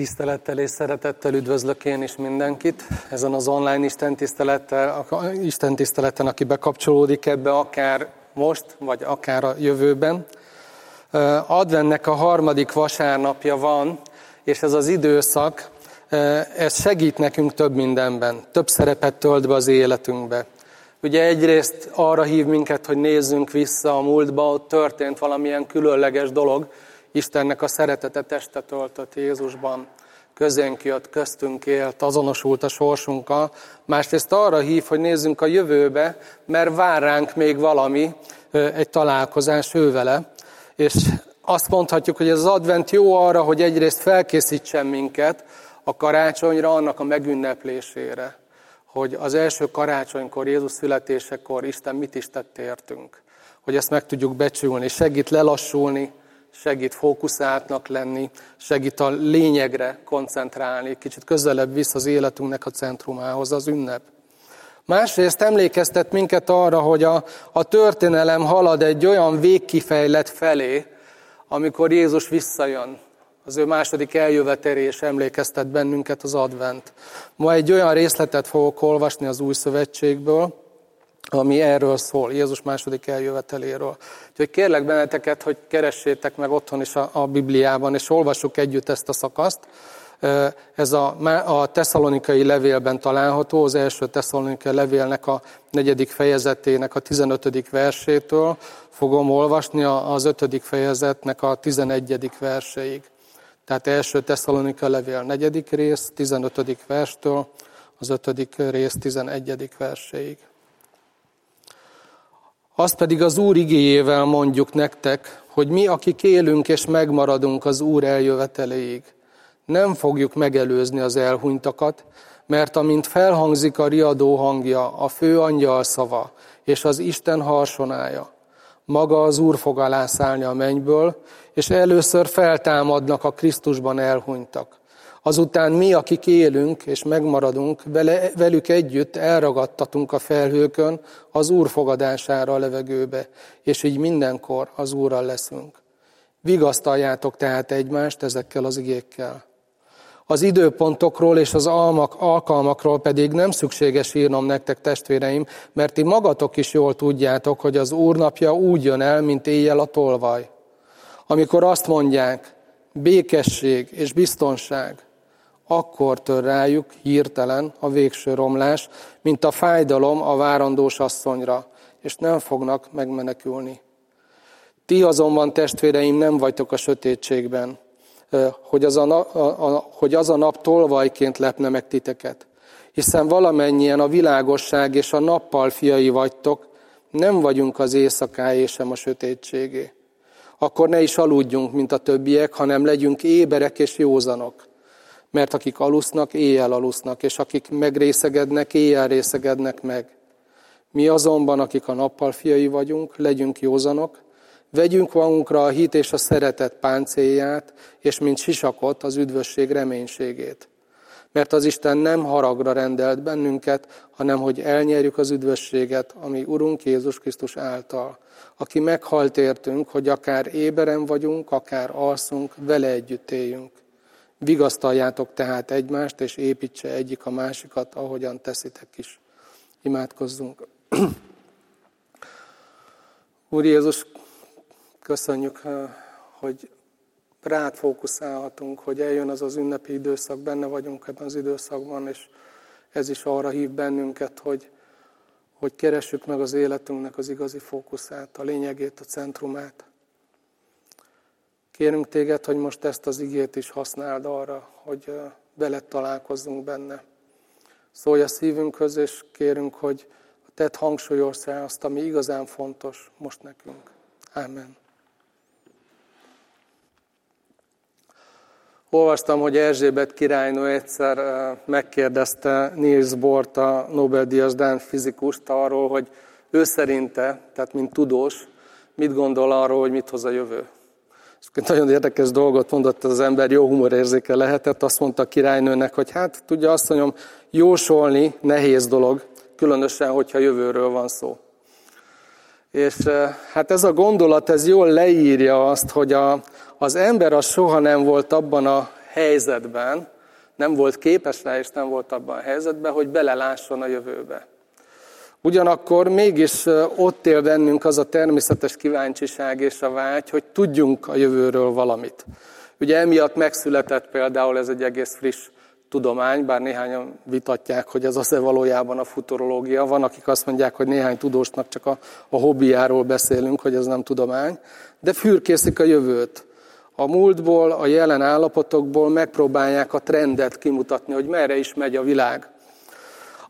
Tisztelettel és szeretettel üdvözlök én is mindenkit ezen az online Isten, tisztelettel, tiszteleten, aki bekapcsolódik ebbe akár most, vagy akár a jövőben. Advennek a harmadik vasárnapja van, és ez az időszak, ez segít nekünk több mindenben, több szerepet tölt be az életünkbe. Ugye egyrészt arra hív minket, hogy nézzünk vissza a múltba, ott történt valamilyen különleges dolog, Istennek a szeretete testet öltött Jézusban, közénk jött, köztünk élt, azonosult a sorsunkkal. Másrészt arra hív, hogy nézzünk a jövőbe, mert vár ránk még valami, egy találkozás ővele. És azt mondhatjuk, hogy ez az advent jó arra, hogy egyrészt felkészítsen minket a karácsonyra, annak a megünneplésére. Hogy az első karácsonykor, Jézus születésekor Isten mit is tett értünk. Hogy ezt meg tudjuk becsülni, segít lelassulni, segít fókuszáltnak lenni, segít a lényegre koncentrálni, kicsit közelebb visz az életünknek a centrumához az ünnep. Másrészt emlékeztet minket arra, hogy a, a történelem halad egy olyan végkifejlet felé, amikor Jézus visszajön. Az ő második eljövetelés emlékeztet bennünket az advent. Ma egy olyan részletet fogok olvasni az új szövetségből, ami erről szól, Jézus második eljöveteléről. Úgyhogy kérlek benneteket, hogy keressétek meg otthon is a, a Bibliában, és olvassuk együtt ezt a szakaszt. Ez a, a tesszalonikai levélben található, az első tesszalonikai levélnek a negyedik fejezetének a 15. versétől fogom olvasni az ötödik fejezetnek a 11. verseig. Tehát első tesszalonika levél negyedik rész, 15. verstől az ötödik rész 11. verséig. Azt pedig az Úr igéjével mondjuk nektek, hogy mi, akik élünk és megmaradunk az Úr eljöveteléig, nem fogjuk megelőzni az elhunytakat, mert amint felhangzik a riadó hangja, a fő angyal szava és az Isten harsonája, maga az Úr fog alászállni a mennyből, és először feltámadnak a Krisztusban elhunytak. Azután mi, akik élünk és megmaradunk, vele, velük együtt elragadtatunk a felhőkön az Úr fogadására a levegőbe, és így mindenkor az Úrral leszünk. Vigasztaljátok tehát egymást ezekkel az igékkel. Az időpontokról és az almak, alkalmakról pedig nem szükséges írnom nektek, testvéreim, mert ti magatok is jól tudjátok, hogy az Úrnapja úgy jön el, mint éjjel a tolvaj. Amikor azt mondják, békesség és biztonság, akkor tör rájuk hirtelen a végső romlás, mint a fájdalom a várandós asszonyra, és nem fognak megmenekülni. Ti azonban, testvéreim, nem vagytok a sötétségben, hogy az a, nap, a, a, hogy az a nap tolvajként lepne meg titeket. Hiszen valamennyien a világosság és a nappal fiai vagytok, nem vagyunk az éjszakáé sem a sötétségé. Akkor ne is aludjunk, mint a többiek, hanem legyünk éberek és józanok. Mert akik alusznak, éjjel alusznak, és akik megrészegednek, éjjel részegednek meg. Mi azonban, akik a nappal fiai vagyunk, legyünk józanok, vegyünk magunkra a hit és a szeretet páncélját, és mint sisakot az üdvösség reménységét. Mert az Isten nem haragra rendelt bennünket, hanem hogy elnyerjük az üdvösséget, ami Urunk Jézus Krisztus által, aki meghalt értünk, hogy akár éberen vagyunk, akár alszunk, vele együtt éljünk. Vigasztaljátok tehát egymást, és építse egyik a másikat, ahogyan teszitek is. Imádkozzunk. Úr Jézus, köszönjük, hogy rád fókuszálhatunk, hogy eljön az az ünnepi időszak, benne vagyunk ebben az időszakban, és ez is arra hív bennünket, hogy, hogy keressük meg az életünknek az igazi fókuszát, a lényegét, a centrumát. Kérünk téged, hogy most ezt az igét is használd arra, hogy veled találkozzunk benne. Szólj a szívünkhöz, és kérünk, hogy tedd hangsúlyozz el azt, ami igazán fontos most nekünk. Amen. Olvastam, hogy Erzsébet királynő egyszer megkérdezte Niels Bohr, a Nobel-díjas Dán fizikust arról, hogy ő szerinte, tehát mint tudós, mit gondol arról, hogy mit hoz a jövő. És nagyon érdekes dolgot mondott az ember, jó humorérzéke lehetett. Azt mondta a királynőnek, hogy hát tudja mondjam, jósolni nehéz dolog, különösen, hogyha jövőről van szó. És hát ez a gondolat, ez jól leírja azt, hogy a, az ember az soha nem volt abban a helyzetben, nem volt képes rá, és nem volt abban a helyzetben, hogy belelásson a jövőbe. Ugyanakkor mégis ott él bennünk az a természetes kíváncsiság és a vágy, hogy tudjunk a jövőről valamit. Ugye emiatt megszületett például ez egy egész friss tudomány, bár néhányan vitatják, hogy ez az-e valójában a futurológia. Van, akik azt mondják, hogy néhány tudósnak csak a, a hobbiáról beszélünk, hogy ez nem tudomány, de fürkészik a jövőt. A múltból, a jelen állapotokból megpróbálják a trendet kimutatni, hogy merre is megy a világ.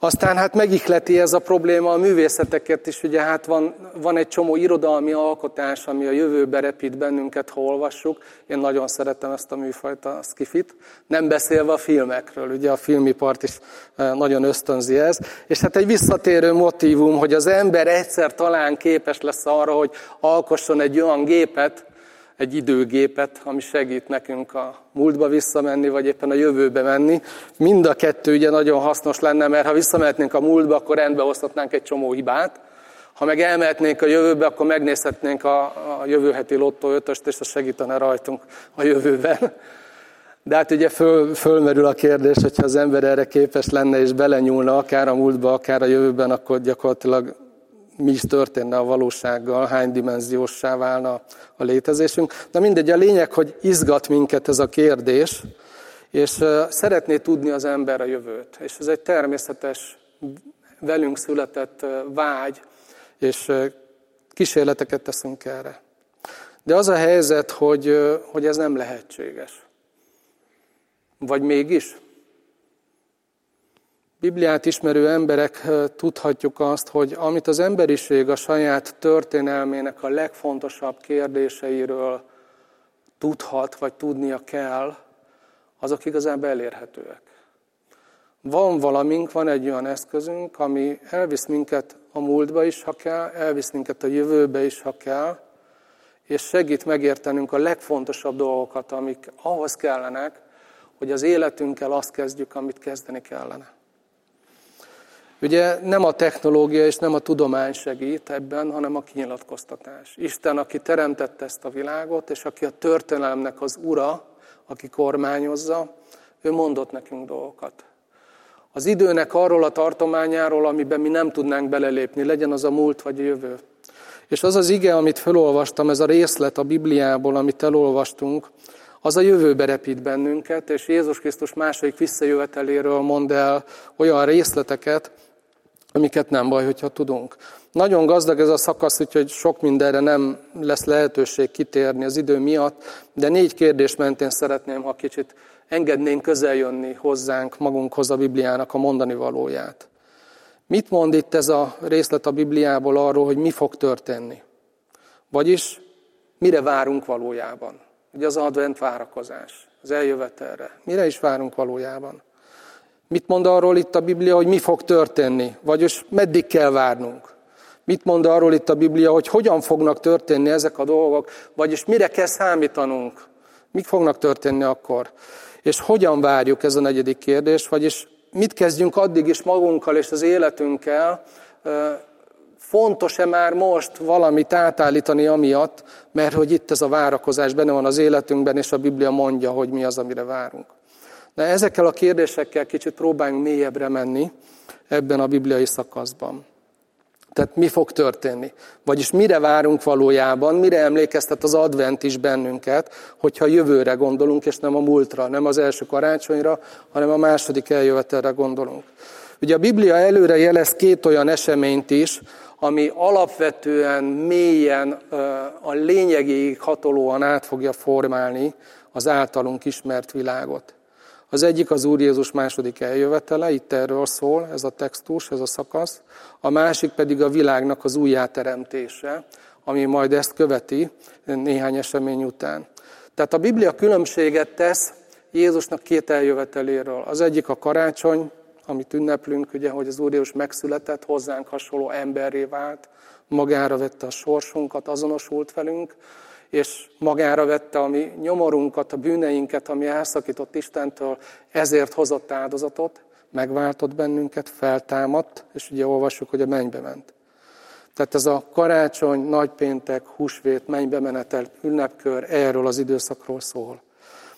Aztán hát megihleti ez a probléma a művészeteket is, ugye hát van, van egy csomó irodalmi alkotás, ami a jövőbe repít bennünket, ha olvassuk. Én nagyon szeretem ezt a műfajt, a skifit. Nem beszélve a filmekről, ugye a filmipart is e, nagyon ösztönzi ez. És hát egy visszatérő motivum, hogy az ember egyszer talán képes lesz arra, hogy alkosson egy olyan gépet, egy időgépet, ami segít nekünk a múltba visszamenni, vagy éppen a jövőbe menni. Mind a kettő ugye nagyon hasznos lenne, mert ha visszamehetnénk a múltba, akkor rendbe hozhatnánk egy csomó hibát. Ha meg elmehetnénk a jövőbe, akkor megnézhetnénk a, a jövő heti lottó ötöst, és az segítene rajtunk a jövőben. De hát ugye föl, fölmerül a kérdés, hogyha az ember erre képes lenne és belenyúlna akár a múltba, akár a jövőben, akkor gyakorlatilag mi is történne a valósággal, hány dimenziósá válna a létezésünk. Na mindegy, a lényeg, hogy izgat minket ez a kérdés, és szeretné tudni az ember a jövőt. És ez egy természetes, velünk született vágy, és kísérleteket teszünk erre. De az a helyzet, hogy, hogy ez nem lehetséges. Vagy mégis? Bibliát ismerő emberek tudhatjuk azt, hogy amit az emberiség a saját történelmének a legfontosabb kérdéseiről tudhat, vagy tudnia kell, azok igazából elérhetőek. Van valamink, van egy olyan eszközünk, ami elvisz minket a múltba is, ha kell, elvisz minket a jövőbe is, ha kell, és segít megértenünk a legfontosabb dolgokat, amik ahhoz kellenek, hogy az életünkkel azt kezdjük, amit kezdeni kellene. Ugye nem a technológia és nem a tudomány segít ebben, hanem a kinyilatkoztatás. Isten, aki teremtette ezt a világot, és aki a történelemnek az ura, aki kormányozza, ő mondott nekünk dolgokat. Az időnek arról a tartományáról, amiben mi nem tudnánk belelépni, legyen az a múlt vagy a jövő. És az az ige, amit felolvastam, ez a részlet a Bibliából, amit elolvastunk, az a jövőbe repít bennünket, és Jézus Krisztus második visszajöveteléről mond el olyan részleteket, amiket nem baj, hogyha tudunk. Nagyon gazdag ez a szakasz, úgyhogy sok mindenre nem lesz lehetőség kitérni az idő miatt, de négy kérdés mentén szeretném, ha kicsit engednénk közeljönni hozzánk, magunkhoz a Bibliának a mondani valóját. Mit mond itt ez a részlet a Bibliából arról, hogy mi fog történni? Vagyis mire várunk valójában? Ugye az advent várakozás, az eljövetelre. Mire is várunk valójában? Mit mond arról itt a Biblia, hogy mi fog történni? Vagyis meddig kell várnunk? Mit mond arról itt a Biblia, hogy hogyan fognak történni ezek a dolgok? Vagyis mire kell számítanunk? Mik fognak történni akkor? És hogyan várjuk ez a negyedik kérdés? Vagyis mit kezdjünk addig is magunkkal és az életünkkel? Fontos-e már most valamit átállítani amiatt, mert hogy itt ez a várakozás benne van az életünkben, és a Biblia mondja, hogy mi az, amire várunk. De ezekkel a kérdésekkel kicsit próbáljunk mélyebbre menni ebben a bibliai szakaszban. Tehát mi fog történni? Vagyis mire várunk valójában, mire emlékeztet az advent is bennünket, hogyha jövőre gondolunk, és nem a múltra, nem az első karácsonyra, hanem a második eljövetelre gondolunk. Ugye a Biblia előre jelez két olyan eseményt is, ami alapvetően mélyen a lényegéig hatolóan át fogja formálni az általunk ismert világot. Az egyik az Úr Jézus második eljövetele, itt erről szól ez a textus, ez a szakasz. A másik pedig a világnak az újjáteremtése, ami majd ezt követi néhány esemény után. Tehát a Biblia különbséget tesz Jézusnak két eljöveteléről. Az egyik a karácsony, amit ünneplünk, ugye, hogy az Úr Jézus megszületett, hozzánk hasonló emberré vált, magára vette a sorsunkat, azonosult velünk, és magára vette a mi nyomorunkat, a bűneinket, ami elszakított Istentől, ezért hozott áldozatot, megváltott bennünket, feltámadt, és ugye olvassuk, hogy a mennybe ment. Tehát ez a karácsony, nagypéntek, húsvét, mennybe menetel, ünnepkör erről az időszakról szól.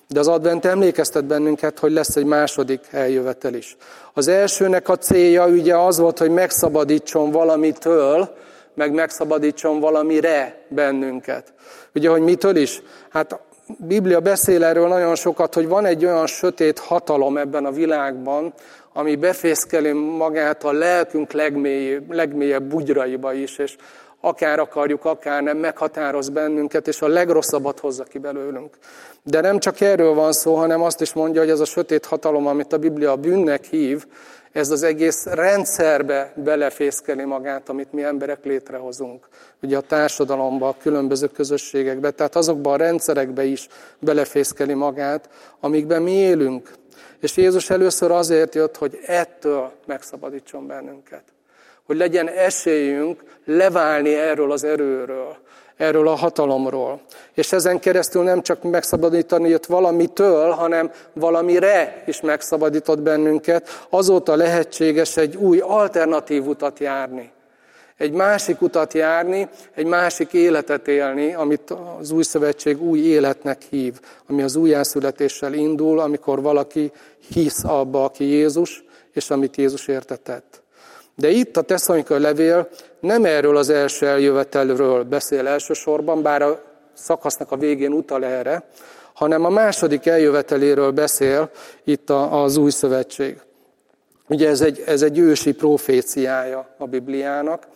De az advent emlékeztet bennünket, hogy lesz egy második eljövetel is. Az elsőnek a célja ugye az volt, hogy megszabadítson valamitől, meg megszabadítson valamire bennünket. Ugye, hogy mitől is? Hát Biblia beszél erről nagyon sokat, hogy van egy olyan sötét hatalom ebben a világban, ami befészkeli magát a lelkünk legmélyebb, legmélyebb bugyraiba is, és akár akarjuk, akár nem, meghatároz bennünket, és a legrosszabbat hozza ki belőlünk. De nem csak erről van szó, hanem azt is mondja, hogy ez a sötét hatalom, amit a Biblia a bűnnek hív, ez az egész rendszerbe belefészkeli magát, amit mi emberek létrehozunk. Ugye a társadalomba, a különböző közösségekbe, tehát azokban a rendszerekbe is belefészkeli magát, amikben mi élünk. És Jézus először azért jött, hogy ettől megszabadítson bennünket. Hogy legyen esélyünk leválni erről az erőről, erről a hatalomról. És ezen keresztül nem csak megszabadítani jött valamitől, hanem valamire is megszabadított bennünket. Azóta lehetséges egy új alternatív utat járni. Egy másik utat járni, egy másik életet élni, amit az új szövetség új életnek hív, ami az újjászületéssel indul, amikor valaki hisz abba, aki Jézus, és amit Jézus értetett. De itt a Tesszalonika levél nem erről az első eljövetelről beszél elsősorban, bár a szakasznak a végén utal erre, hanem a második eljöveteléről beszél itt az új szövetség. Ugye ez egy, ez egy ősi proféciája a Bibliának,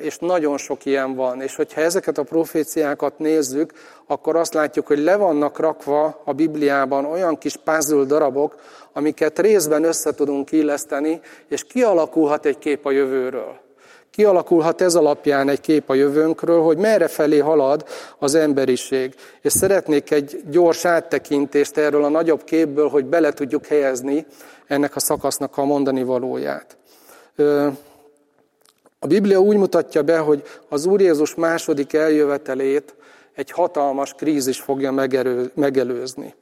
és nagyon sok ilyen van. És hogyha ezeket a proféciákat nézzük, akkor azt látjuk, hogy le vannak rakva a Bibliában olyan kis puzzle darabok, amiket részben össze tudunk illeszteni, és kialakulhat egy kép a jövőről. Kialakulhat ez alapján egy kép a jövőnkről, hogy merre felé halad az emberiség. És szeretnék egy gyors áttekintést erről a nagyobb képből, hogy bele tudjuk helyezni ennek a szakasznak a mondani valóját. A Biblia úgy mutatja be, hogy az Úr Jézus második eljövetelét egy hatalmas krízis fogja megelőzni.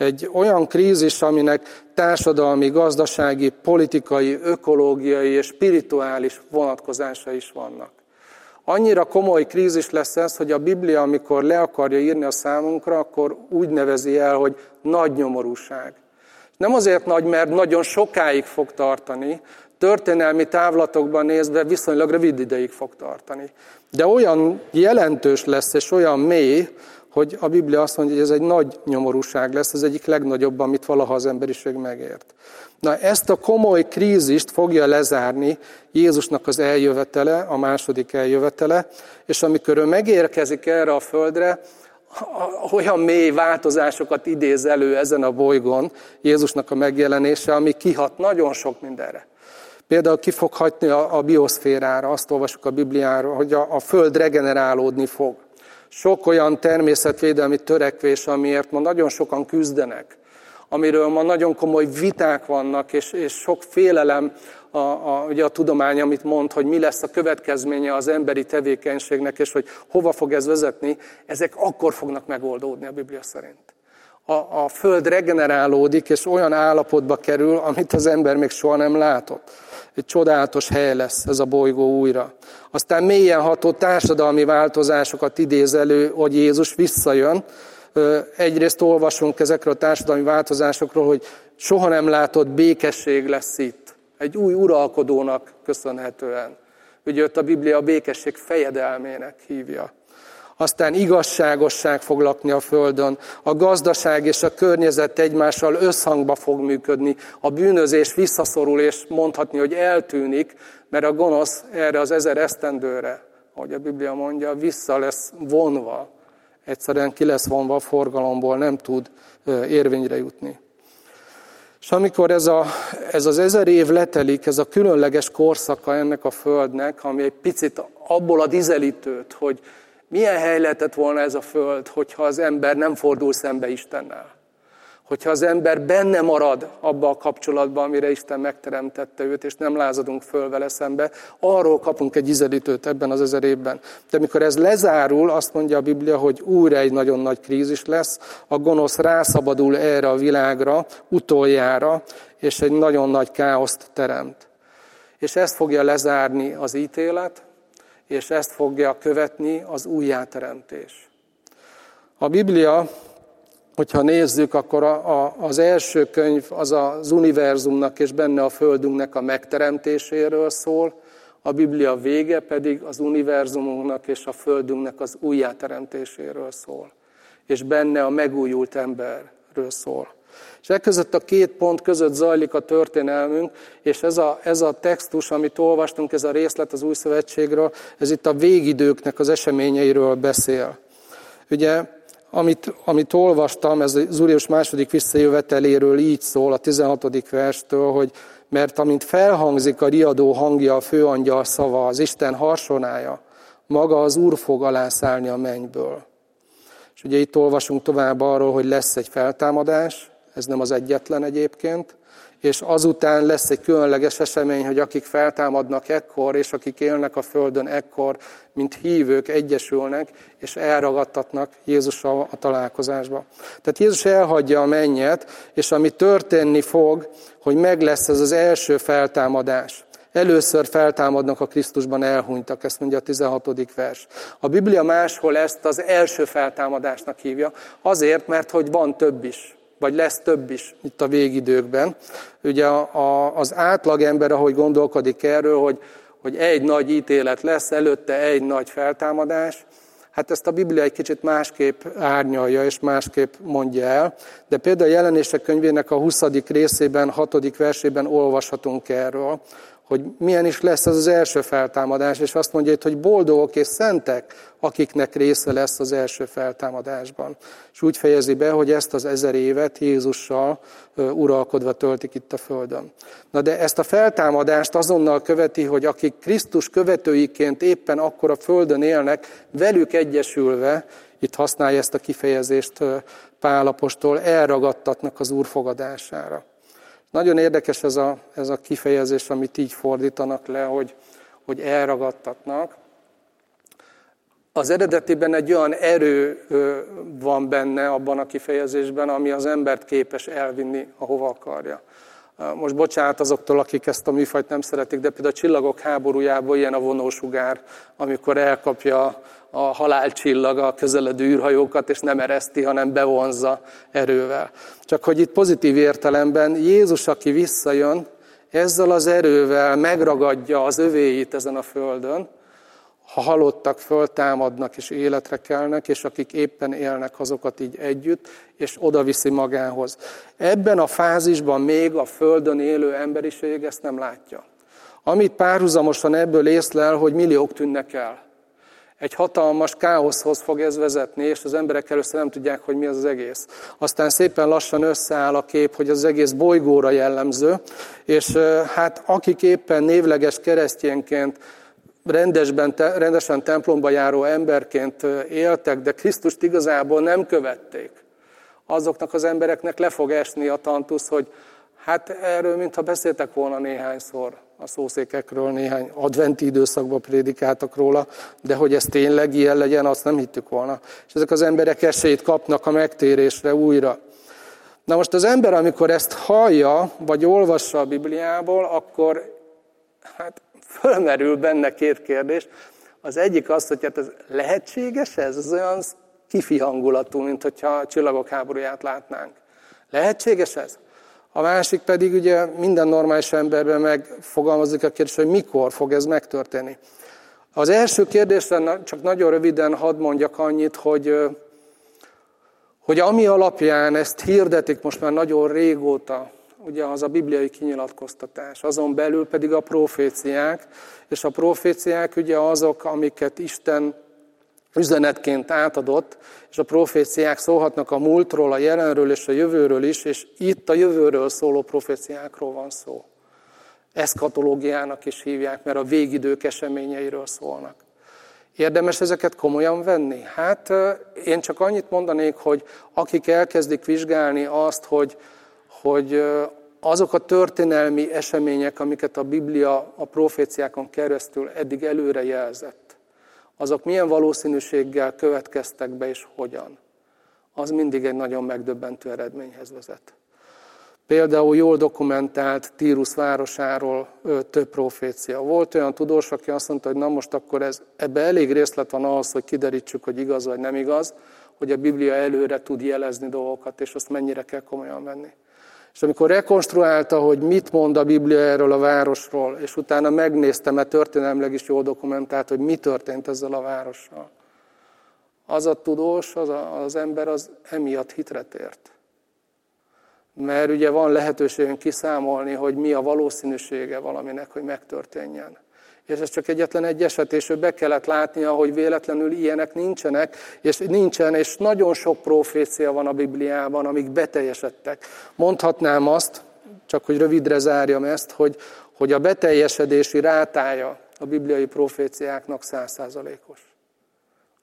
Egy olyan krízis, aminek társadalmi, gazdasági, politikai, ökológiai és spirituális vonatkozása is vannak. Annyira komoly krízis lesz ez, hogy a Biblia, amikor le akarja írni a számunkra, akkor úgy nevezi el, hogy nagy nyomorúság. Nem azért nagy, mert nagyon sokáig fog tartani, történelmi távlatokban nézve viszonylag rövid ideig fog tartani. De olyan jelentős lesz és olyan mély, hogy a Biblia azt mondja, hogy ez egy nagy nyomorúság lesz, ez egyik legnagyobb, amit valaha az emberiség megért. Na ezt a komoly krízist fogja lezárni Jézusnak az eljövetele, a második eljövetele, és amikor ő megérkezik erre a földre, olyan mély változásokat idéz elő ezen a bolygón Jézusnak a megjelenése, ami kihat nagyon sok mindenre. Például ki fog hagyni a, a bioszférára, azt olvasjuk a Bibliáról, hogy a Föld regenerálódni fog. Sok olyan természetvédelmi törekvés, amiért ma nagyon sokan küzdenek, amiről ma nagyon komoly viták vannak, és, és sok félelem a, a, ugye a tudomány, amit mond, hogy mi lesz a következménye az emberi tevékenységnek, és hogy hova fog ez vezetni, ezek akkor fognak megoldódni a Biblia szerint. A, a Föld regenerálódik, és olyan állapotba kerül, amit az ember még soha nem látott egy csodálatos hely lesz ez a bolygó újra. Aztán mélyen ható társadalmi változásokat idéz elő, hogy Jézus visszajön. Egyrészt olvasunk ezekről a társadalmi változásokról, hogy soha nem látott békesség lesz itt. Egy új uralkodónak köszönhetően. Ugye ott a Biblia a békesség fejedelmének hívja aztán igazságosság fog lakni a Földön, a gazdaság és a környezet egymással összhangba fog működni, a bűnözés visszaszorul, és mondhatni, hogy eltűnik, mert a gonosz erre az ezer esztendőre, ahogy a Biblia mondja, vissza lesz vonva, egyszerűen ki lesz vonva a forgalomból, nem tud érvényre jutni. És amikor ez, a, ez az ezer év letelik, ez a különleges korszaka ennek a Földnek, ami egy picit abból a dizelítőt, hogy milyen hely lehetett volna ez a föld, hogyha az ember nem fordul szembe Istennel? Hogyha az ember benne marad abba a kapcsolatban, amire Isten megteremtette őt, és nem lázadunk föl vele szembe, arról kapunk egy izelítőt ebben az ezer évben. De amikor ez lezárul, azt mondja a Biblia, hogy újra egy nagyon nagy krízis lesz, a gonosz rászabadul erre a világra, utoljára, és egy nagyon nagy káoszt teremt. És ezt fogja lezárni az ítélet, és ezt fogja követni az újjáteremtés. A Biblia hogyha nézzük, akkor a, a, az első könyv az az univerzumnak és benne a Földünknek a megteremtéséről szól, a Biblia vége pedig az univerzumunknak és a Földünknek az újjáteremtéséről szól. És benne a megújult emberről szól. És e között a két pont között zajlik a történelmünk, és ez a, ez a textus, amit olvastunk, ez a részlet az új szövetségről, ez itt a végidőknek az eseményeiről beszél. Ugye, amit, amit olvastam, ez az Úr második visszajöveteléről így szól a 16. verstől, hogy mert amint felhangzik a riadó hangja, a főangyal szava, az Isten harsonája, maga az Úr fog alászállni a mennyből. És ugye itt olvasunk tovább arról, hogy lesz egy feltámadás, ez nem az egyetlen egyébként, és azután lesz egy különleges esemény, hogy akik feltámadnak ekkor, és akik élnek a Földön ekkor, mint hívők egyesülnek, és elragadtatnak Jézussal a találkozásba. Tehát Jézus elhagyja a mennyet, és ami történni fog, hogy meg lesz ez az első feltámadás. Először feltámadnak a Krisztusban elhunytak, ezt mondja a 16. vers. A Biblia máshol ezt az első feltámadásnak hívja, azért, mert hogy van több is vagy lesz több is itt a végidőkben. Ugye a, a, az átlagember, ahogy gondolkodik erről, hogy, hogy egy nagy ítélet lesz, előtte egy nagy feltámadás, hát ezt a Biblia egy kicsit másképp árnyalja és másképp mondja el, de például a jelenések könyvének a 20. részében, 6. versében olvashatunk erről, hogy milyen is lesz ez az első feltámadás, és azt mondja itt, hogy boldogok és szentek, akiknek része lesz az első feltámadásban. És úgy fejezi be, hogy ezt az ezer évet Jézussal uralkodva töltik itt a Földön. Na de ezt a feltámadást azonnal követi, hogy akik Krisztus követőiként éppen akkor a Földön élnek, velük egyesülve, itt használja ezt a kifejezést Pálapostól, elragadtatnak az Úr fogadására. Nagyon érdekes ez a, ez a kifejezés, amit így fordítanak le, hogy, hogy elragadtatnak. Az eredetiben egy olyan erő van benne abban a kifejezésben, ami az embert képes elvinni, ahova akarja. Most bocsánat azoktól, akik ezt a műfajt nem szeretik, de például a csillagok háborújában ilyen a vonósugár, amikor elkapja a halálcsillag a közeledő űrhajókat, és nem ereszti, hanem bevonza erővel. Csak hogy itt pozitív értelemben Jézus, aki visszajön, ezzel az erővel megragadja az övéit ezen a földön, ha halottak föltámadnak és életre kelnek, és akik éppen élnek, azokat így együtt, és oda viszi magához. Ebben a fázisban még a Földön élő emberiség ezt nem látja. Amit párhuzamosan ebből észlel, hogy milliók tűnnek el. Egy hatalmas káoszhoz fog ez vezetni, és az emberek először nem tudják, hogy mi az az egész. Aztán szépen lassan összeáll a kép, hogy az egész bolygóra jellemző, és hát akik éppen névleges keresztényként rendesben, rendesen templomba járó emberként éltek, de Krisztust igazából nem követték, azoknak az embereknek le fog esni a tantusz, hogy hát erről mintha beszéltek volna néhányszor a szószékekről, néhány adventi időszakban prédikáltak róla, de hogy ez tényleg ilyen legyen, azt nem hittük volna. És ezek az emberek esélyt kapnak a megtérésre újra. Na most az ember, amikor ezt hallja, vagy olvassa a Bibliából, akkor hát fölmerül benne két kérdés. Az egyik az, hogy hát ez lehetséges ez? Ez olyan kifi hangulatú, mint hogyha a csillagok háborúját látnánk. Lehetséges ez? A másik pedig ugye minden normális emberben megfogalmazik a kérdés, hogy mikor fog ez megtörténni. Az első kérdésre csak nagyon röviden hadd mondjak annyit, hogy, hogy ami alapján ezt hirdetik most már nagyon régóta, ugye az a bibliai kinyilatkoztatás, azon belül pedig a proféciák, és a proféciák ugye azok, amiket Isten üzenetként átadott, és a proféciák szólhatnak a múltról, a jelenről és a jövőről is, és itt a jövőről szóló proféciákról van szó. Eszkatológiának is hívják, mert a végidők eseményeiről szólnak. Érdemes ezeket komolyan venni? Hát én csak annyit mondanék, hogy akik elkezdik vizsgálni azt, hogy hogy azok a történelmi események, amiket a Biblia a proféciákon keresztül eddig előre jelzett, azok milyen valószínűséggel következtek be és hogyan, az mindig egy nagyon megdöbbentő eredményhez vezet. Például jól dokumentált Tírus városáról több profécia. Volt olyan tudós, aki azt mondta, hogy na most akkor ez, ebbe elég részlet van ahhoz, hogy kiderítsük, hogy igaz vagy nem igaz, hogy a Biblia előre tud jelezni dolgokat, és azt mennyire kell komolyan venni. És amikor rekonstruálta, hogy mit mond a Biblia erről a városról, és utána megnéztem, mert történelmileg is jól dokumentált, hogy mi történt ezzel a várossal. Az a tudós, az, a, az ember az emiatt hitre tért. Mert ugye van lehetőségünk kiszámolni, hogy mi a valószínűsége valaminek, hogy megtörténjen. És ez csak egyetlen egy eset, és ő be kellett látnia, hogy véletlenül ilyenek nincsenek, és nincsen, és nagyon sok profécia van a Bibliában, amik beteljesedtek. Mondhatnám azt, csak hogy rövidre zárjam ezt, hogy, hogy a beteljesedési rátája a bibliai proféciáknak százszázalékos.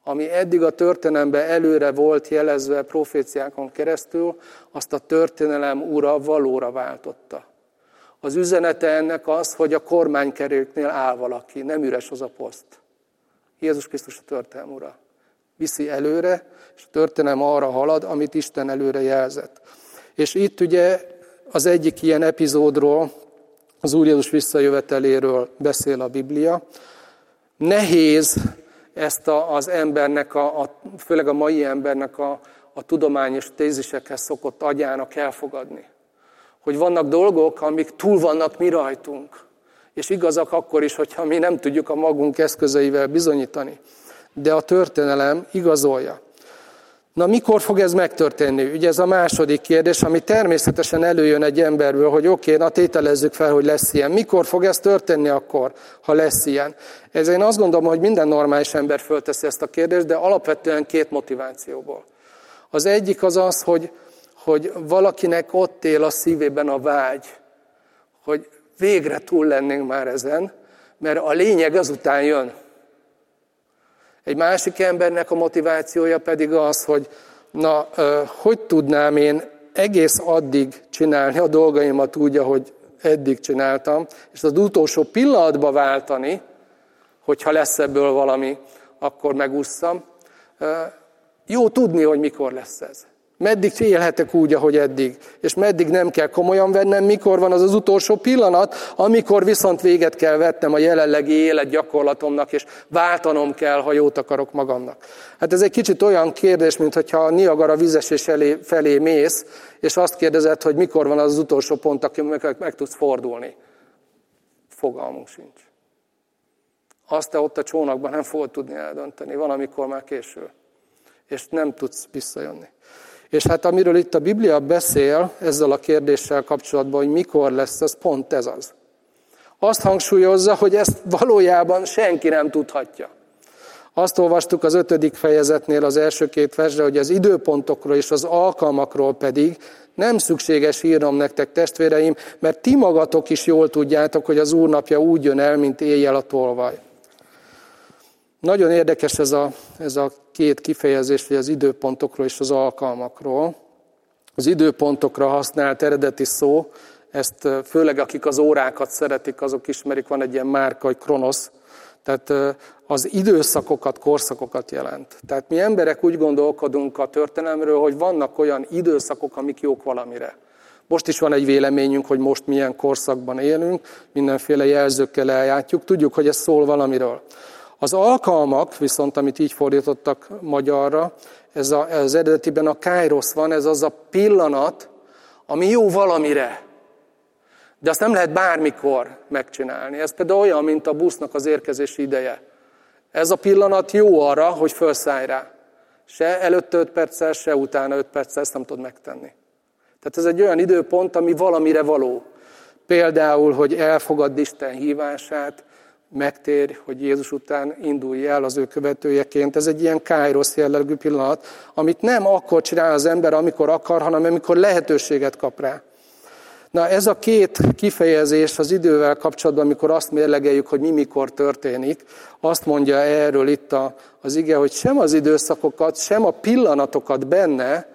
Ami eddig a történelemben előre volt jelezve proféciákon keresztül, azt a történelem ura valóra váltotta. Az üzenete ennek az, hogy a kormánykeréknél áll valaki, nem üres az a poszt. Jézus Krisztus a történelem ura. Viszi előre, és a történelem arra halad, amit Isten előre jelzett. És itt ugye az egyik ilyen epizódról, az Úr Jézus visszajöveteléről beszél a Biblia. Nehéz ezt a, az embernek, a, a, főleg a mai embernek a, a tudományos tézisekhez szokott agyának elfogadni hogy vannak dolgok, amik túl vannak mi rajtunk. És igazak akkor is, hogyha mi nem tudjuk a magunk eszközeivel bizonyítani. De a történelem igazolja. Na mikor fog ez megtörténni? Ugye ez a második kérdés, ami természetesen előjön egy emberből, hogy oké, okay, na tételezzük fel, hogy lesz ilyen. Mikor fog ez történni akkor, ha lesz ilyen? Ez én azt gondolom, hogy minden normális ember fölteszi ezt a kérdést, de alapvetően két motivációból. Az egyik az az, hogy, hogy valakinek ott él a szívében a vágy, hogy végre túl lennénk már ezen, mert a lényeg azután jön. Egy másik embernek a motivációja pedig az, hogy na, hogy tudnám én egész addig csinálni a dolgaimat úgy, ahogy eddig csináltam, és az utolsó pillanatba váltani, hogyha lesz ebből valami, akkor megúszszam. Jó tudni, hogy mikor lesz ez. Meddig élhetek úgy, ahogy eddig? És meddig nem kell komolyan vennem, mikor van az az utolsó pillanat, amikor viszont véget kell vetnem a jelenlegi életgyakorlatomnak, és váltanom kell, ha jót akarok magamnak. Hát ez egy kicsit olyan kérdés, mint hogyha a Niagara vizesés elé, felé mész, és azt kérdezed, hogy mikor van az, az utolsó pont, aki meg, meg tudsz fordulni. Fogalmunk sincs. Azt te ott a csónakban nem fogod tudni eldönteni, van, amikor már késő. És nem tudsz visszajönni. És hát amiről itt a Biblia beszél ezzel a kérdéssel kapcsolatban, hogy mikor lesz, az pont ez az. Azt hangsúlyozza, hogy ezt valójában senki nem tudhatja. Azt olvastuk az ötödik fejezetnél az első két versre, hogy az időpontokról és az alkalmakról pedig nem szükséges írnom nektek testvéreim, mert ti magatok is jól tudjátok, hogy az Úr napja úgy jön el, mint éjjel a tolvaj. Nagyon érdekes ez a, ez a két kifejezés, hogy az időpontokról és az alkalmakról. Az időpontokra használt eredeti szó, ezt főleg akik az órákat szeretik, azok ismerik, van egy ilyen márka, hogy kronosz, tehát az időszakokat, korszakokat jelent. Tehát mi emberek úgy gondolkodunk a történelemről, hogy vannak olyan időszakok, amik jók valamire. Most is van egy véleményünk, hogy most milyen korszakban élünk, mindenféle jelzőkkel eljátjuk, tudjuk, hogy ez szól valamiről. Az alkalmak, viszont amit így fordítottak magyarra, ez a, az eredetiben a kairos van, ez az a pillanat, ami jó valamire. De azt nem lehet bármikor megcsinálni. Ez például olyan, mint a busznak az érkezési ideje. Ez a pillanat jó arra, hogy felszállj rá. Se előtte 5 perccel, se utána 5 perccel ezt nem tudod megtenni. Tehát ez egy olyan időpont, ami valamire való. Például, hogy elfogadd Isten hívását, megtér, hogy Jézus után indulj el az ő követőjeként. Ez egy ilyen kájrosz jellegű pillanat, amit nem akkor csinál az ember, amikor akar, hanem amikor lehetőséget kap rá. Na ez a két kifejezés az idővel kapcsolatban, amikor azt mérlegeljük, hogy mi mikor történik, azt mondja erről itt a, az ige, hogy sem az időszakokat, sem a pillanatokat benne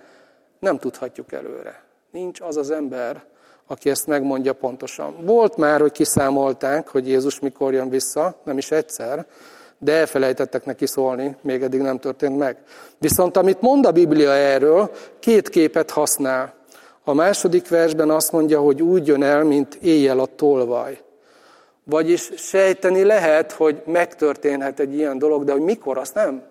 nem tudhatjuk előre. Nincs az az ember, aki ezt megmondja pontosan. Volt már, hogy kiszámolták, hogy Jézus mikor jön vissza, nem is egyszer, de elfelejtettek neki szólni, még eddig nem történt meg. Viszont amit mond a Biblia erről, két képet használ. A második versben azt mondja, hogy úgy jön el, mint éjjel a tolvaj. Vagyis sejteni lehet, hogy megtörténhet egy ilyen dolog, de hogy mikor, azt nem.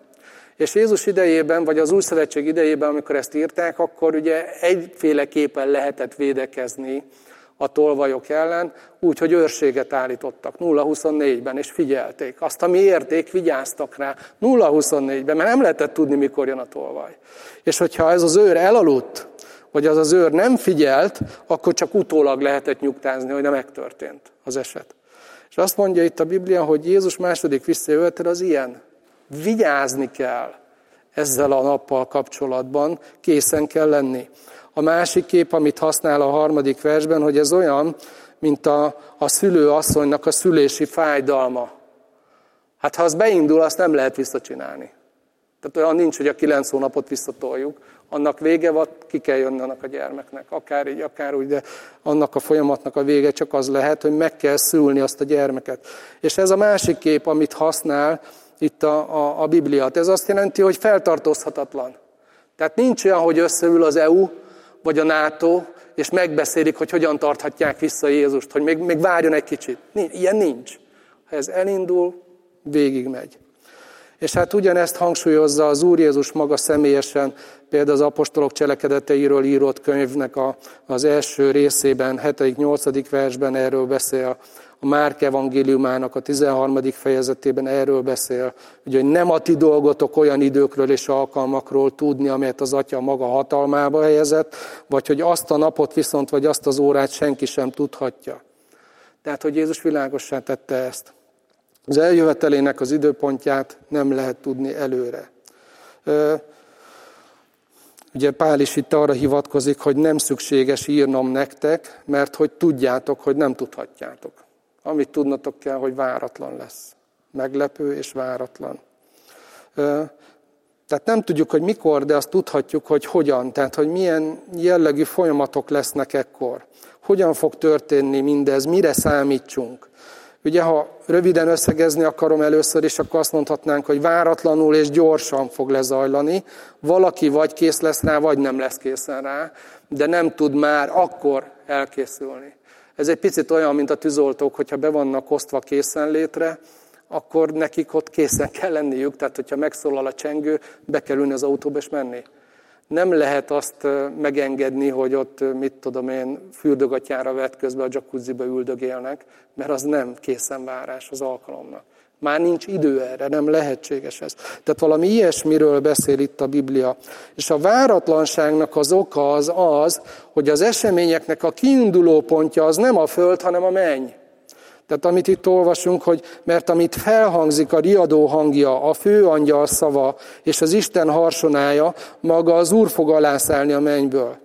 És Jézus idejében, vagy az új szövetség idejében, amikor ezt írták, akkor ugye egyféleképpen lehetett védekezni a tolvajok ellen, úgy, hogy őrséget állítottak 0-24-ben, és figyelték. Azt, ami érték, vigyáztak rá 0-24-ben, mert nem lehetett tudni, mikor jön a tolvaj. És hogyha ez az őr elaludt, vagy az az őr nem figyelt, akkor csak utólag lehetett nyugtázni, hogy nem megtörtént az eset. És azt mondja itt a Biblia, hogy Jézus második visszajövetel az ilyen. Vigyázni kell ezzel a nappal kapcsolatban, készen kell lenni. A másik kép, amit használ a harmadik versben, hogy ez olyan, mint a, a szülő asszonynak a szülési fájdalma. Hát ha az beindul, azt nem lehet visszacsinálni. Tehát olyan nincs, hogy a kilenc hónapot visszatoljuk. Annak vége van, ki kell jönni annak a gyermeknek. Akár így, akár úgy, de annak a folyamatnak a vége csak az lehet, hogy meg kell szülni azt a gyermeket. És ez a másik kép, amit használ itt a, a, a Bibliát. Ez azt jelenti, hogy feltartózhatatlan. Tehát nincs olyan, hogy összeül az EU, vagy a NATO, és megbeszélik, hogy hogyan tarthatják vissza Jézust, hogy még, még várjon egy kicsit. Ilyen nincs. Ha ez elindul, végigmegy. És hát ugyanezt hangsúlyozza az Úr Jézus maga személyesen, például az apostolok cselekedeteiről írott könyvnek a, az első részében, 7.-8. versben erről beszél, a Márk evangéliumának a 13. fejezetében erről beszél, hogy nem a ti dolgotok olyan időkről és alkalmakról tudni, amelyet az Atya maga hatalmába helyezett, vagy hogy azt a napot viszont, vagy azt az órát senki sem tudhatja. Tehát, hogy Jézus világossá tette ezt. Az eljövetelének az időpontját nem lehet tudni előre. Ugye Pál is itt arra hivatkozik, hogy nem szükséges írnom nektek, mert hogy tudjátok, hogy nem tudhatjátok. Amit tudnatok kell, hogy váratlan lesz. Meglepő és váratlan. Tehát nem tudjuk, hogy mikor, de azt tudhatjuk, hogy hogyan. Tehát, hogy milyen jellegű folyamatok lesznek ekkor. Hogyan fog történni mindez, mire számítsunk. Ugye, ha röviden összegezni akarom először is, akkor azt mondhatnánk, hogy váratlanul és gyorsan fog lezajlani. Valaki vagy kész lesz rá, vagy nem lesz készen rá, de nem tud már akkor elkészülni. Ez egy picit olyan, mint a tűzoltók, hogyha be vannak osztva készenlétre, akkor nekik ott készen kell lenniük, tehát hogyha megszólal a csengő, be kell ülni az autóba és menni. Nem lehet azt megengedni, hogy ott, mit tudom én, fürdögatyára vett közben a jacuzziba üldögélnek, mert az nem készenvárás az alkalomnak. Már nincs idő erre, nem lehetséges ez. Tehát valami ilyesmiről beszél itt a Biblia. És a váratlanságnak az oka az az, hogy az eseményeknek a kiinduló pontja az nem a föld, hanem a menny. Tehát amit itt olvasunk, hogy mert amit felhangzik a riadó hangja, a főangyal szava és az Isten harsonája, maga az Úr fog alászállni a mennyből.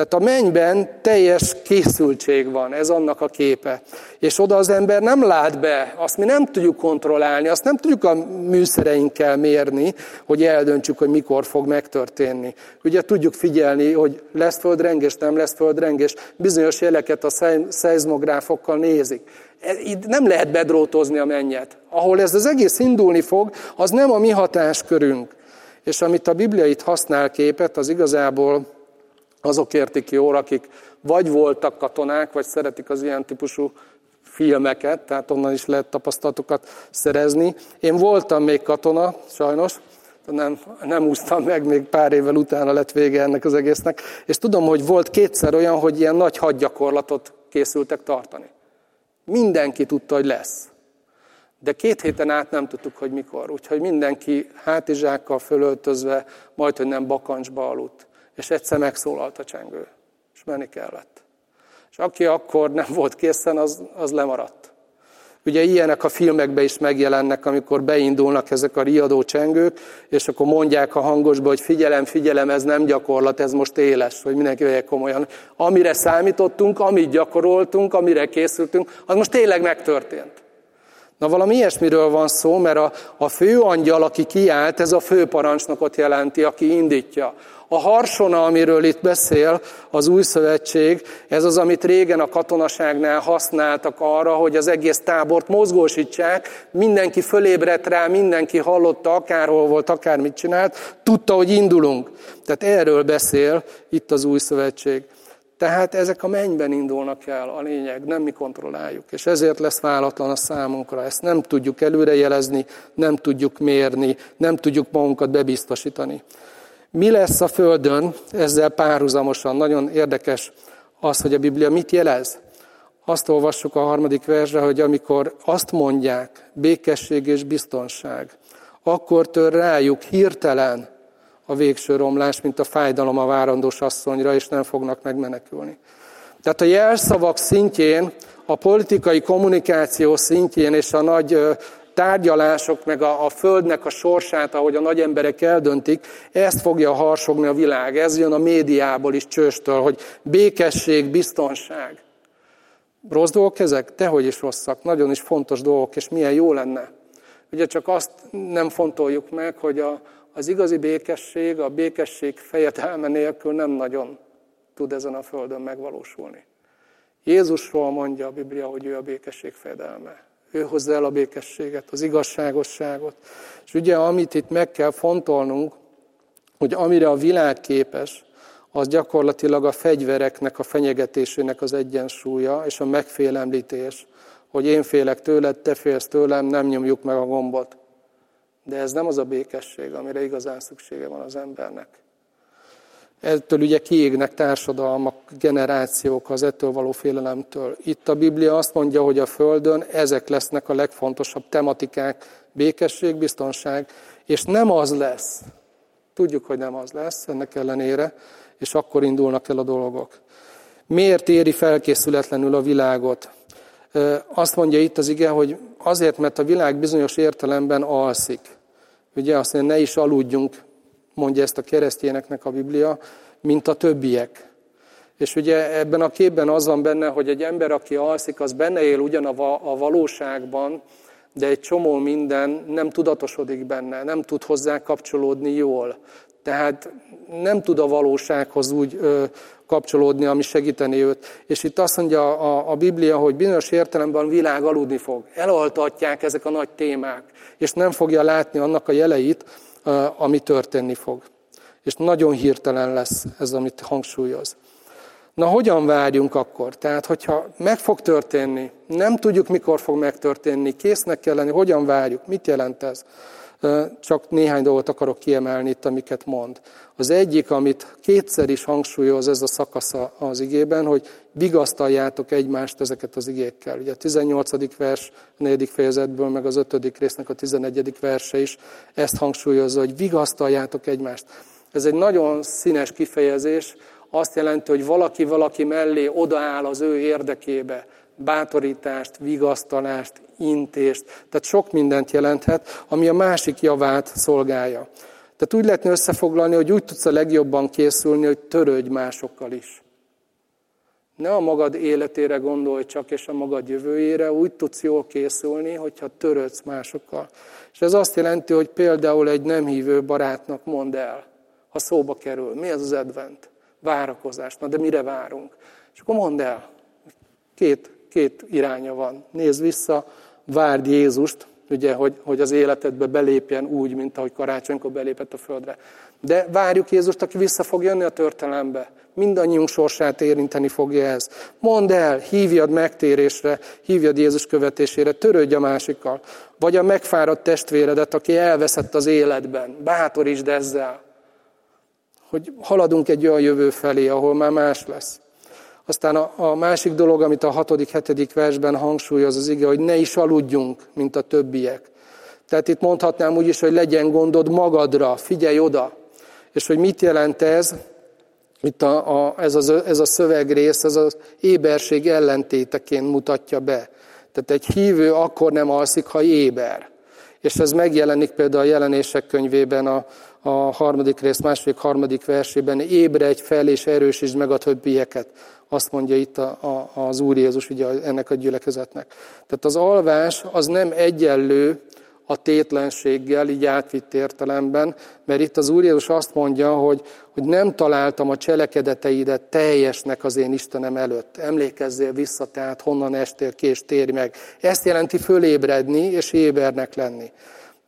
Tehát a mennyben teljes készültség van, ez annak a képe. És oda az ember nem lát be, azt mi nem tudjuk kontrollálni, azt nem tudjuk a műszereinkkel mérni, hogy eldöntsük, hogy mikor fog megtörténni. Ugye tudjuk figyelni, hogy lesz földrengés, nem lesz földrengés, bizonyos jeleket a szeizmográfokkal nézik. E, itt nem lehet bedrótozni a mennyet. Ahol ez az egész indulni fog, az nem a mi hatáskörünk. És amit a Biblia itt használ képet, az igazából azok értik jól, akik vagy voltak katonák, vagy szeretik az ilyen típusú filmeket, tehát onnan is lehet tapasztalatokat szerezni. Én voltam még katona, sajnos, nem, nem úsztam meg, még pár évvel utána lett vége ennek az egésznek, és tudom, hogy volt kétszer olyan, hogy ilyen nagy hadgyakorlatot készültek tartani. Mindenki tudta, hogy lesz. De két héten át nem tudtuk, hogy mikor. Úgyhogy mindenki hátizsákkal fölöltözve, majd, hogy nem bakancsba aludt és egyszer megszólalt a csengő, és menni kellett. És aki akkor nem volt készen, az, az lemaradt. Ugye ilyenek a filmekben is megjelennek, amikor beindulnak ezek a riadó csengők, és akkor mondják a hangosba, hogy figyelem, figyelem, ez nem gyakorlat, ez most éles, hogy mindenki vegye komolyan. Amire számítottunk, amit gyakoroltunk, amire készültünk, az most tényleg megtörtént. Na valami ilyesmiről van szó, mert a, a főangyal, aki kiállt, ez a főparancsnokot jelenti, aki indítja. A harsona, amiről itt beszél az új szövetség, ez az, amit régen a katonaságnál használtak arra, hogy az egész tábort mozgósítsák, mindenki fölébredt rá, mindenki hallotta, akárhol volt, akármit csinált, tudta, hogy indulunk. Tehát erről beszél itt az új szövetség. Tehát ezek a mennyben indulnak el, a lényeg, nem mi kontrolláljuk. És ezért lesz váratlan a számunkra. Ezt nem tudjuk előrejelezni, nem tudjuk mérni, nem tudjuk magunkat bebiztosítani. Mi lesz a Földön ezzel párhuzamosan? Nagyon érdekes az, hogy a Biblia mit jelez. Azt olvassuk a harmadik versre, hogy amikor azt mondják, békesség és biztonság, akkor tör rájuk hirtelen a végső romlás, mint a fájdalom a várandós asszonyra, és nem fognak megmenekülni. Tehát a jelszavak szintjén, a politikai kommunikáció szintjén és a nagy tárgyalások, meg a, a földnek a sorsát, ahogy a nagy emberek eldöntik, ezt fogja harsogni a világ. Ez jön a médiából is csőstől, hogy békesség, biztonság. Rossz dolgok ezek? Tehogy is rosszak. Nagyon is fontos dolgok, és milyen jó lenne. Ugye csak azt nem fontoljuk meg, hogy a, az igazi békesség, a békesség fejedelme nélkül nem nagyon tud ezen a földön megvalósulni. Jézusról mondja a Biblia, hogy ő a békesség fejedelme. Ő hozza el a békességet, az igazságosságot. És ugye, amit itt meg kell fontolnunk, hogy amire a világ képes, az gyakorlatilag a fegyvereknek, a fenyegetésének az egyensúlya és a megfélemlítés, hogy én félek tőled, te félsz tőlem, nem nyomjuk meg a gombot. De ez nem az a békesség, amire igazán szüksége van az embernek. Ettől ugye kiégnek társadalmak, generációk az ettől való félelemtől. Itt a Biblia azt mondja, hogy a Földön ezek lesznek a legfontosabb tematikák, békesség, biztonság, és nem az lesz, tudjuk, hogy nem az lesz ennek ellenére, és akkor indulnak el a dolgok. Miért éri felkészületlenül a világot? Azt mondja itt az ige, hogy azért, mert a világ bizonyos értelemben alszik. Ugye azt mondja, ne is aludjunk, mondja ezt a keresztényeknek a Biblia, mint a többiek. És ugye ebben a képben az van benne, hogy egy ember, aki alszik, az benne él ugyan a valóságban, de egy csomó minden nem tudatosodik benne, nem tud hozzá kapcsolódni jól. Tehát nem tud a valósághoz úgy kapcsolódni, ami segíteni őt. És itt azt mondja a, a Biblia, hogy bizonyos értelemben világ aludni fog. Elaltatják ezek a nagy témák, és nem fogja látni annak a jeleit, ami történni fog. És nagyon hirtelen lesz ez, amit hangsúlyoz. Na, hogyan várjunk akkor? Tehát, hogyha meg fog történni, nem tudjuk, mikor fog megtörténni, késznek kell lenni, hogyan várjuk, mit jelent ez? Csak néhány dolgot akarok kiemelni itt, amiket mond. Az egyik, amit kétszer is hangsúlyoz ez a szakasza az igében, hogy vigasztaljátok egymást ezeket az igékkel. Ugye a 18. vers, a 4. fejezetből, meg az 5. résznek a 11. verse is ezt hangsúlyozza, hogy vigasztaljátok egymást. Ez egy nagyon színes kifejezés, azt jelenti, hogy valaki valaki mellé odaáll az ő érdekébe, bátorítást, vigasztalást, intést, tehát sok mindent jelenthet, ami a másik javát szolgálja. Tehát úgy lehetne összefoglalni, hogy úgy tudsz a legjobban készülni, hogy törődj másokkal is. Ne a magad életére gondolj csak, és a magad jövőjére, úgy tudsz jól készülni, hogyha törődsz másokkal. És ez azt jelenti, hogy például egy nem hívő barátnak mondd el, ha szóba kerül, mi az az advent? Várakozás. Na de mire várunk? És akkor mondd el. Két, két iránya van. Nézd vissza, várd Jézust, ugye, hogy, hogy az életedbe belépjen úgy, mint ahogy karácsonykor belépett a földre. De várjuk Jézust, aki vissza fog jönni a történelembe. Mindannyiunk sorsát érinteni fogja ez. Mondd el, hívjad megtérésre, hívjad Jézus követésére, törődj a másikkal. Vagy a megfáradt testvéredet, aki elveszett az életben. Bátorítsd ezzel. Hogy haladunk egy olyan jövő felé, ahol már más lesz. Aztán a, a másik dolog, amit a hatodik, hetedik versben hangsúlyoz az ige, hogy ne is aludjunk, mint a többiek. Tehát itt mondhatnám úgy is, hogy legyen gondod magadra, figyelj oda. És hogy mit jelent ez? Itt a, a, ez, az, ez a szövegrész, ez az éberség ellentéteként mutatja be. Tehát egy hívő akkor nem alszik, ha éber. És ez megjelenik például a jelenések könyvében a, a harmadik rész, második, harmadik versében. Ébredj fel és erősítsd meg a többieket. Azt mondja itt a, a, az Úr Jézus ugye ennek a gyülekezetnek. Tehát az alvás az nem egyenlő a tétlenséggel, így átvitt értelemben, mert itt az Úr Jézus azt mondja, hogy, hogy nem találtam a cselekedeteidet teljesnek az én Istenem előtt. Emlékezzél vissza, tehát honnan estél ki, és térj meg. Ezt jelenti fölébredni és ébernek lenni.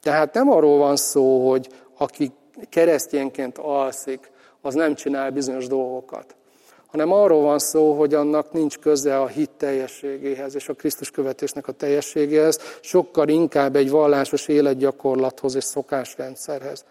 Tehát nem arról van szó, hogy aki keresztényként alszik, az nem csinál bizonyos dolgokat hanem arról van szó, hogy annak nincs köze a hit teljességéhez és a Krisztus követésnek a teljességéhez, sokkal inkább egy vallásos életgyakorlathoz és szokásrendszerhez.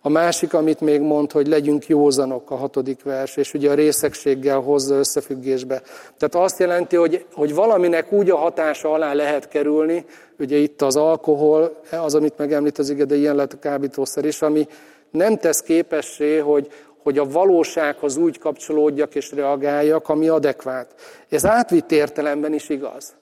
A másik, amit még mond, hogy legyünk józanok, a hatodik vers, és ugye a részegséggel hozza összefüggésbe. Tehát azt jelenti, hogy, hogy valaminek úgy a hatása alá lehet kerülni, ugye itt az alkohol, az, amit megemlít az ige, de ilyen lehet a kábítószer is, ami nem tesz képessé, hogy, hogy a valósághoz úgy kapcsolódjak és reagáljak, ami adekvát. Ez átvitt értelemben is igaz.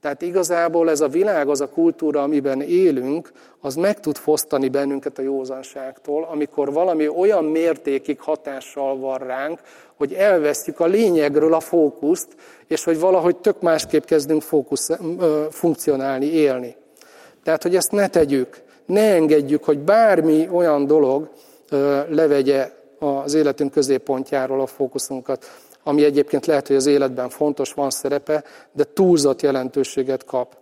Tehát igazából ez a világ, az a kultúra, amiben élünk, az meg tud fosztani bennünket a józanságtól, amikor valami olyan mértékig hatással van ránk, hogy elvesztjük a lényegről a fókuszt, és hogy valahogy tök másképp kezdünk fókusz, funkcionálni, élni. Tehát, hogy ezt ne tegyük, ne engedjük, hogy bármi olyan dolog levegye az életünk középpontjáról a fókuszunkat ami egyébként lehet, hogy az életben fontos, van szerepe, de túlzott jelentőséget kap.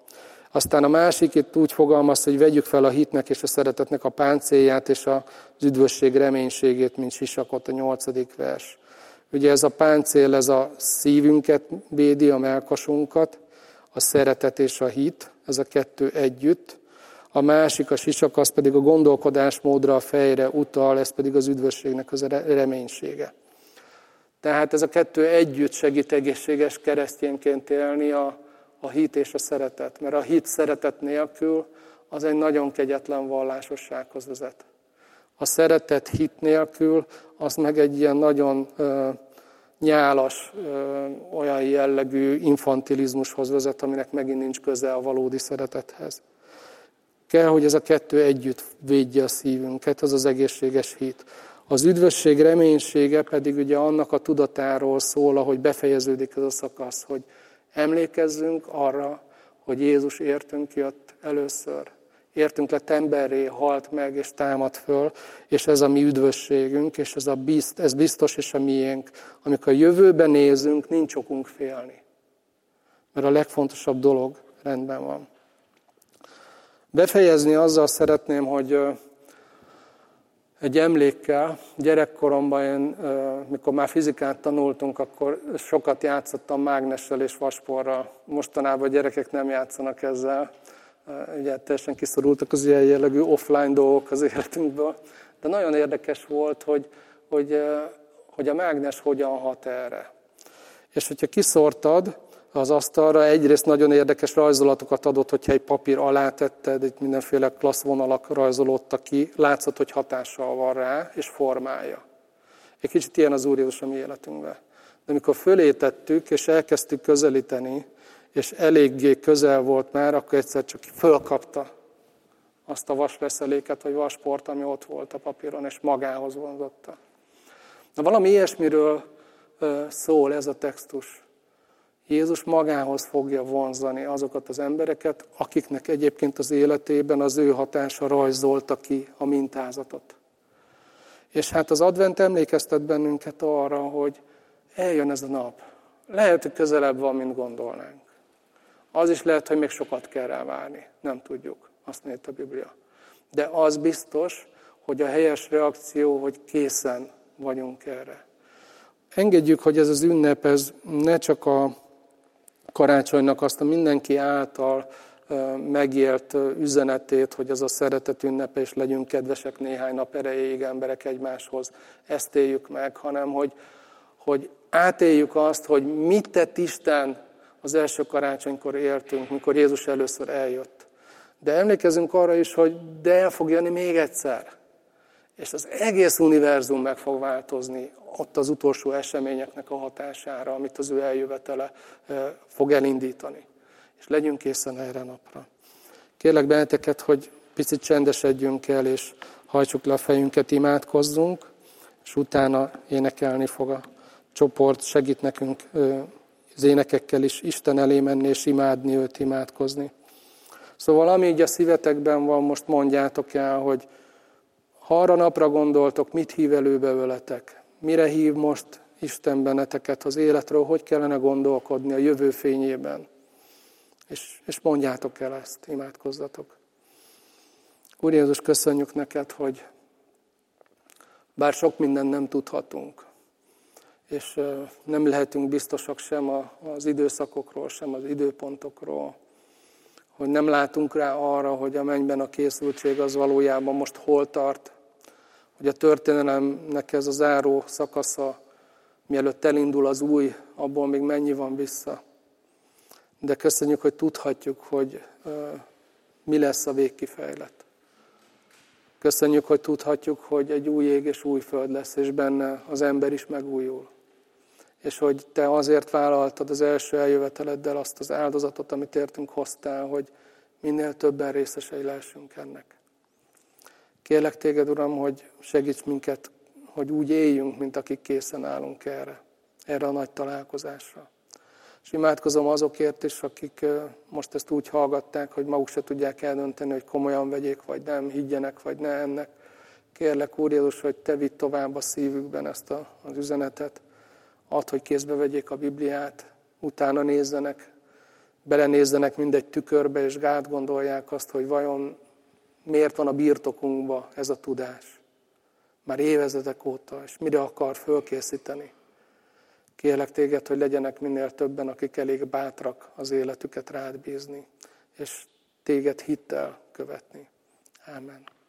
Aztán a másik itt úgy fogalmaz, hogy vegyük fel a hitnek és a szeretetnek a páncélját és az üdvösség reménységét, mint sisakot, a nyolcadik vers. Ugye ez a páncél, ez a szívünket védi, a melkasunkat, a szeretet és a hit, ez a kettő együtt. A másik, a sisak, az pedig a gondolkodásmódra, a fejre utal, ez pedig az üdvösségnek az reménysége. Tehát ez a kettő együtt segít egészséges keresztényként élni a, a hit és a szeretet. Mert a hit szeretet nélkül az egy nagyon kegyetlen vallásossághoz vezet. A szeretet hit nélkül az meg egy ilyen nagyon ö, nyálas, ö, olyan jellegű infantilizmushoz vezet, aminek megint nincs köze a valódi szeretethez. Kell, hogy ez a kettő együtt védje a szívünket, az az egészséges hit. Az üdvösség reménysége pedig ugye annak a tudatáról szól, ahogy befejeződik ez a szakasz, hogy emlékezzünk arra, hogy Jézus értünk jött először. Értünk lett emberré, halt meg és támad föl, és ez a mi üdvösségünk, és ez, a bizt, ez biztos és a miénk. Amikor a jövőben nézünk, nincs okunk félni. Mert a legfontosabb dolog rendben van. Befejezni azzal szeretném, hogy egy emlékkel. Gyerekkoromban én, mikor már fizikát tanultunk, akkor sokat játszottam mágnessel és vasporral. Mostanában a gyerekek nem játszanak ezzel. Ugye teljesen kiszorultak az ilyen jellegű offline dolgok az életünkből. De nagyon érdekes volt, hogy, hogy, hogy a mágnes hogyan hat erre. És hogyha kiszortad, az asztalra. Egyrészt nagyon érdekes rajzolatokat adott, hogyha egy papír alá tetted, itt mindenféle klassz vonalak rajzolódtak ki, látszott, hogy hatással van rá, és formálja. Egy kicsit ilyen az Úr Jézus a mi életünkben. De amikor fölé tettük, és elkezdtük közelíteni, és eléggé közel volt már, akkor egyszer csak fölkapta azt a vasveszeléket, vagy vasport, ami ott volt a papíron, és magához vonzotta. Na valami ilyesmiről szól ez a textus. Jézus magához fogja vonzani azokat az embereket, akiknek egyébként az életében az ő hatása rajzolta ki a mintázatot. És hát az advent emlékeztet bennünket arra, hogy eljön ez a nap. Lehet, hogy közelebb van, mint gondolnánk. Az is lehet, hogy még sokat kell rá várni. Nem tudjuk, azt mondja a Biblia. De az biztos, hogy a helyes reakció, hogy készen vagyunk erre. Engedjük, hogy ez az ünnep, ez ne csak a karácsonynak azt a mindenki által megélt üzenetét, hogy ez a szeretet ünnepe, és legyünk kedvesek néhány nap erejéig emberek egymáshoz. Ezt éljük meg, hanem hogy, hogy átéljük azt, hogy mit tett Isten az első karácsonykor éltünk, mikor Jézus először eljött. De emlékezünk arra is, hogy de el fog jönni még egyszer. És az egész univerzum meg fog változni ott az utolsó eseményeknek a hatására, amit az ő eljövetele fog elindítani. És legyünk készen erre napra. Kérlek benneteket, hogy picit csendesedjünk el, és hajtsuk le a fejünket, imádkozzunk, és utána énekelni fog a csoport, segít nekünk az énekekkel is Isten elé menni, és imádni őt, imádkozni. Szóval ami így a szívetekben van, most mondjátok el, hogy ha arra napra gondoltok, mit hív előbe veletek? Mire hív most Isten benneteket az életről? Hogy kellene gondolkodni a jövő fényében? És, és mondjátok el ezt, imádkozzatok. Úr Jézus, köszönjük neked, hogy bár sok mindent nem tudhatunk, és nem lehetünk biztosak sem az időszakokról, sem az időpontokról, hogy nem látunk rá arra, hogy a mennyben a készültség az valójában most hol tart, hogy a történelemnek ez az záró szakasza, mielőtt elindul az új, abból még mennyi van vissza. De köszönjük, hogy tudhatjuk, hogy mi lesz a végkifejlet. Köszönjük, hogy tudhatjuk, hogy egy új ég és új föld lesz, és benne az ember is megújul. És hogy te azért vállaltad az első eljöveteleddel azt az áldozatot, amit értünk hoztál, hogy minél többen részesei lehessünk ennek. Kérlek téged, Uram, hogy segíts minket, hogy úgy éljünk, mint akik készen állunk erre, erre a nagy találkozásra. És imádkozom azokért is, akik most ezt úgy hallgatták, hogy maguk se tudják eldönteni, hogy komolyan vegyék, vagy nem, higgyenek, vagy ne ennek. Kérlek, Úr Jézus, hogy Te vidd tovább a szívükben ezt a, az üzenetet. Add, hogy kézbe vegyék a Bibliát, utána nézzenek, belenézzenek mindegy tükörbe, és gát gondolják azt, hogy vajon miért van a birtokunkba ez a tudás. Már évezredek óta, és mire akar fölkészíteni. Kérlek téged, hogy legyenek minél többen, akik elég bátrak az életüket rád bízni, és téged hittel követni. Amen.